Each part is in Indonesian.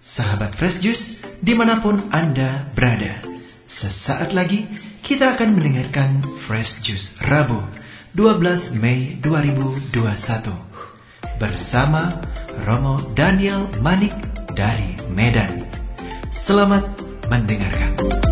Sahabat Fresh Juice, di mana pun Anda berada, sesaat lagi kita akan mendengarkan Fresh Juice Rabu 12 Mei 2021 bersama Romo Daniel Manik dari Medan. Selamat mendengarkan.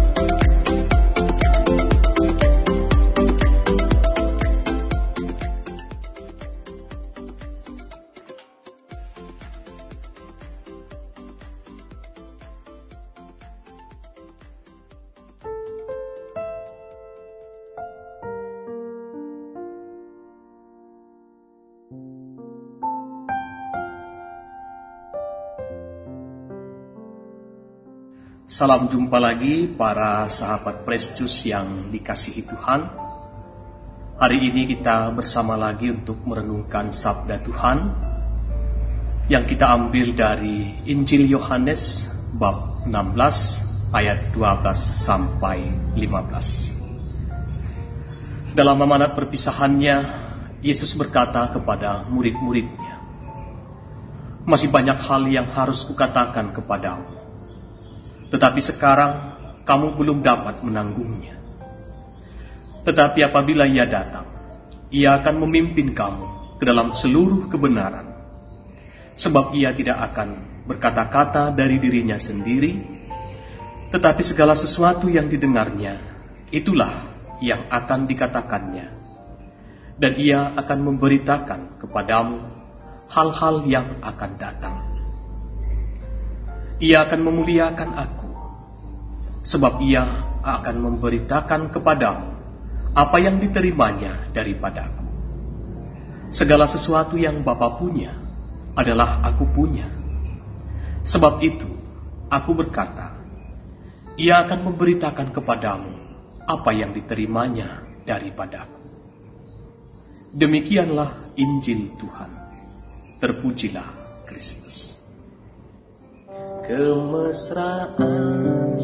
Salam jumpa lagi para sahabat Prestus yang dikasihi Tuhan. Hari ini kita bersama lagi untuk merenungkan sabda Tuhan yang kita ambil dari Injil Yohanes bab 16 ayat 12 sampai 15. Dalam amanat perpisahannya, Yesus berkata kepada murid-muridnya, Masih banyak hal yang harus kukatakan kepadamu tetapi sekarang kamu belum dapat menanggungnya. Tetapi apabila ia datang, ia akan memimpin kamu ke dalam seluruh kebenaran. Sebab ia tidak akan berkata-kata dari dirinya sendiri, tetapi segala sesuatu yang didengarnya, itulah yang akan dikatakannya. Dan ia akan memberitakan kepadamu hal-hal yang akan datang. Ia akan memuliakan aku, sebab ia akan memberitakan kepadamu apa yang diterimanya daripadaku. Segala sesuatu yang Bapa punya adalah aku punya. Sebab itu, aku berkata, ia akan memberitakan kepadamu apa yang diterimanya daripadaku. Demikianlah Injil Tuhan. Terpujilah Kristus kemesraan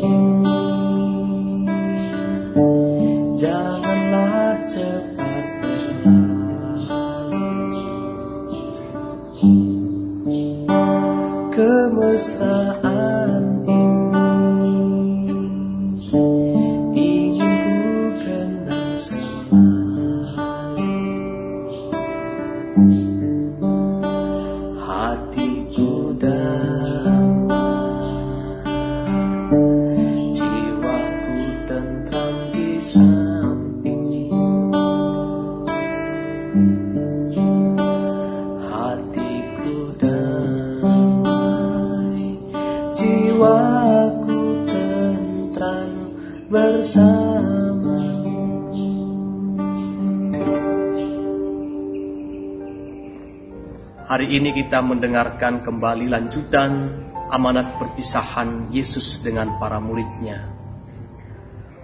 kemesraan Hari ini kita mendengarkan kembali lanjutan amanat perpisahan Yesus dengan para muridnya.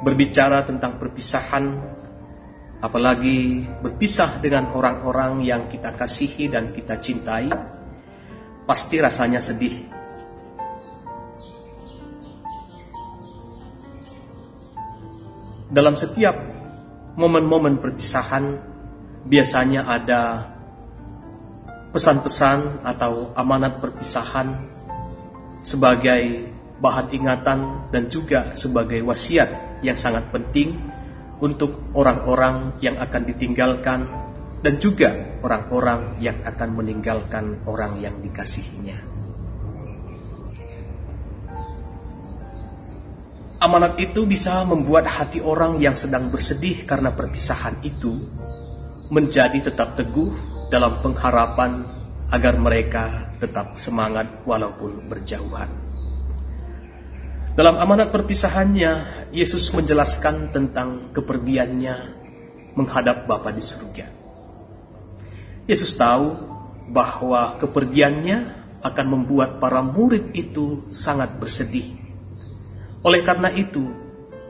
Berbicara tentang perpisahan, apalagi berpisah dengan orang-orang yang kita kasihi dan kita cintai, pasti rasanya sedih. Dalam setiap momen-momen perpisahan, biasanya ada pesan-pesan atau amanat perpisahan sebagai bahan ingatan dan juga sebagai wasiat yang sangat penting untuk orang-orang yang akan ditinggalkan dan juga orang-orang yang akan meninggalkan orang yang dikasihinya. Amanat itu bisa membuat hati orang yang sedang bersedih karena perpisahan itu menjadi tetap teguh dalam pengharapan agar mereka tetap semangat walaupun berjauhan. Dalam amanat perpisahannya, Yesus menjelaskan tentang kepergiannya menghadap Bapa di surga. Yesus tahu bahwa kepergiannya akan membuat para murid itu sangat bersedih. Oleh karena itu,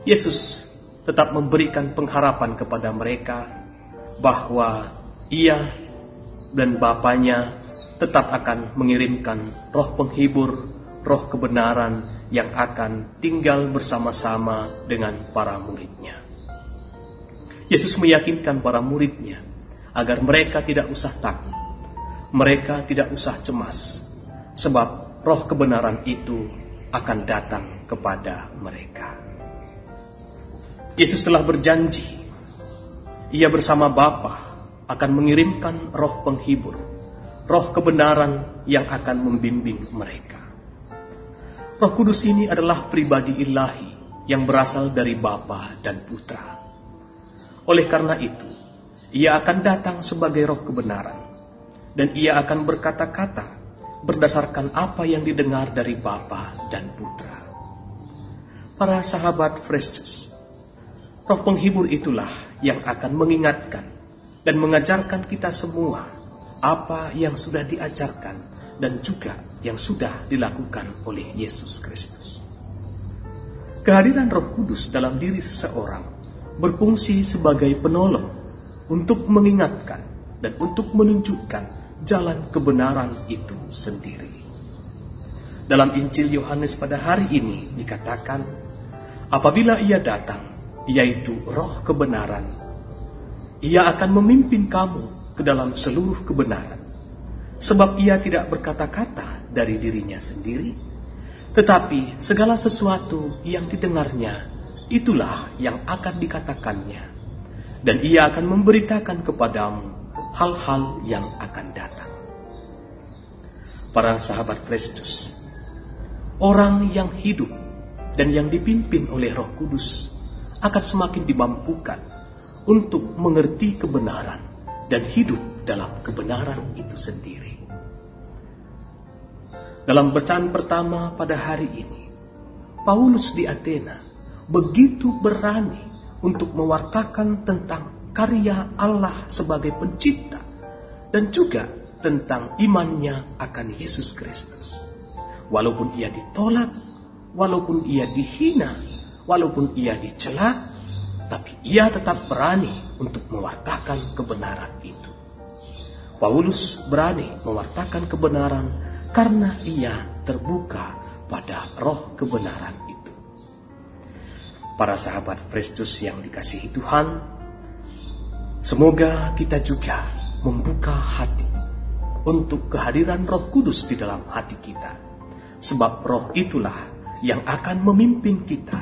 Yesus tetap memberikan pengharapan kepada mereka bahwa Ia dan Bapaknya tetap akan mengirimkan roh penghibur, roh kebenaran yang akan tinggal bersama-sama dengan para muridnya. Yesus meyakinkan para muridnya agar mereka tidak usah takut, mereka tidak usah cemas, sebab roh kebenaran itu akan datang kepada mereka. Yesus telah berjanji, ia bersama Bapa akan mengirimkan roh penghibur, roh kebenaran yang akan membimbing mereka. Roh Kudus ini adalah pribadi ilahi yang berasal dari Bapa dan Putra. Oleh karena itu, ia akan datang sebagai roh kebenaran, dan ia akan berkata-kata berdasarkan apa yang didengar dari Bapa dan Putra. Para sahabat Fresh roh penghibur itulah yang akan mengingatkan dan mengajarkan kita semua apa yang sudah diajarkan dan juga yang sudah dilakukan oleh Yesus Kristus. Kehadiran Roh Kudus dalam diri seseorang berfungsi sebagai penolong untuk mengingatkan dan untuk menunjukkan jalan kebenaran itu sendiri. Dalam Injil Yohanes pada hari ini dikatakan, apabila ia datang, yaitu roh kebenaran, ia akan memimpin kamu ke dalam seluruh kebenaran. Sebab ia tidak berkata-kata dari dirinya sendiri, tetapi segala sesuatu yang didengarnya, itulah yang akan dikatakannya. Dan ia akan memberitakan kepadamu hal-hal yang akan datang. Para sahabat Kristus, orang yang hidup dan yang dipimpin oleh Roh Kudus akan semakin dimampukan untuk mengerti kebenaran dan hidup dalam kebenaran itu sendiri. Dalam bacaan pertama pada hari ini, Paulus di Athena begitu berani untuk mewartakan tentang karya Allah sebagai pencipta dan juga tentang imannya akan Yesus Kristus. Walaupun ia ditolak, walaupun ia dihina, walaupun ia dicela, tapi ia tetap berani untuk mewartakan kebenaran itu. Paulus berani mewartakan kebenaran karena ia terbuka pada roh kebenaran itu. Para sahabat Kristus yang dikasihi Tuhan, semoga kita juga membuka hati untuk kehadiran Roh Kudus di dalam hati kita, sebab Roh itulah yang akan memimpin kita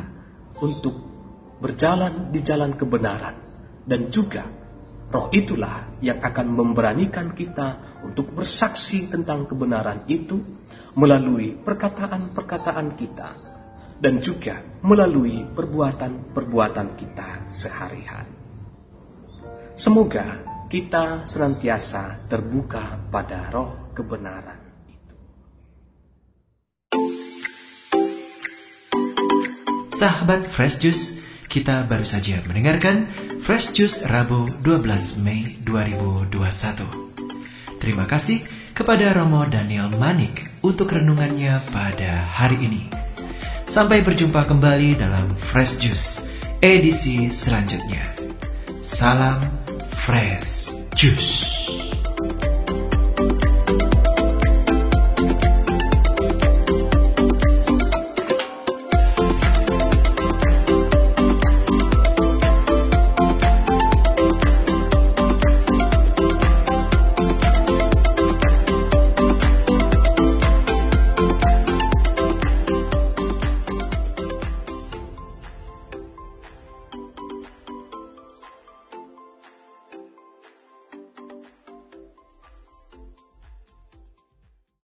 untuk berjalan di jalan kebenaran dan juga Roh itulah yang akan memberanikan kita untuk bersaksi tentang kebenaran itu melalui perkataan-perkataan kita dan juga melalui perbuatan-perbuatan kita sehari-hari. Semoga kita senantiasa terbuka pada roh kebenaran itu. Sahabat Fresh Juice, kita baru saja mendengarkan Fresh Juice Rabu 12 Mei 2021. Terima kasih kepada Romo Daniel Manik untuk renungannya pada hari ini. Sampai berjumpa kembali dalam Fresh Juice edisi selanjutnya. Salam Fresh Juice.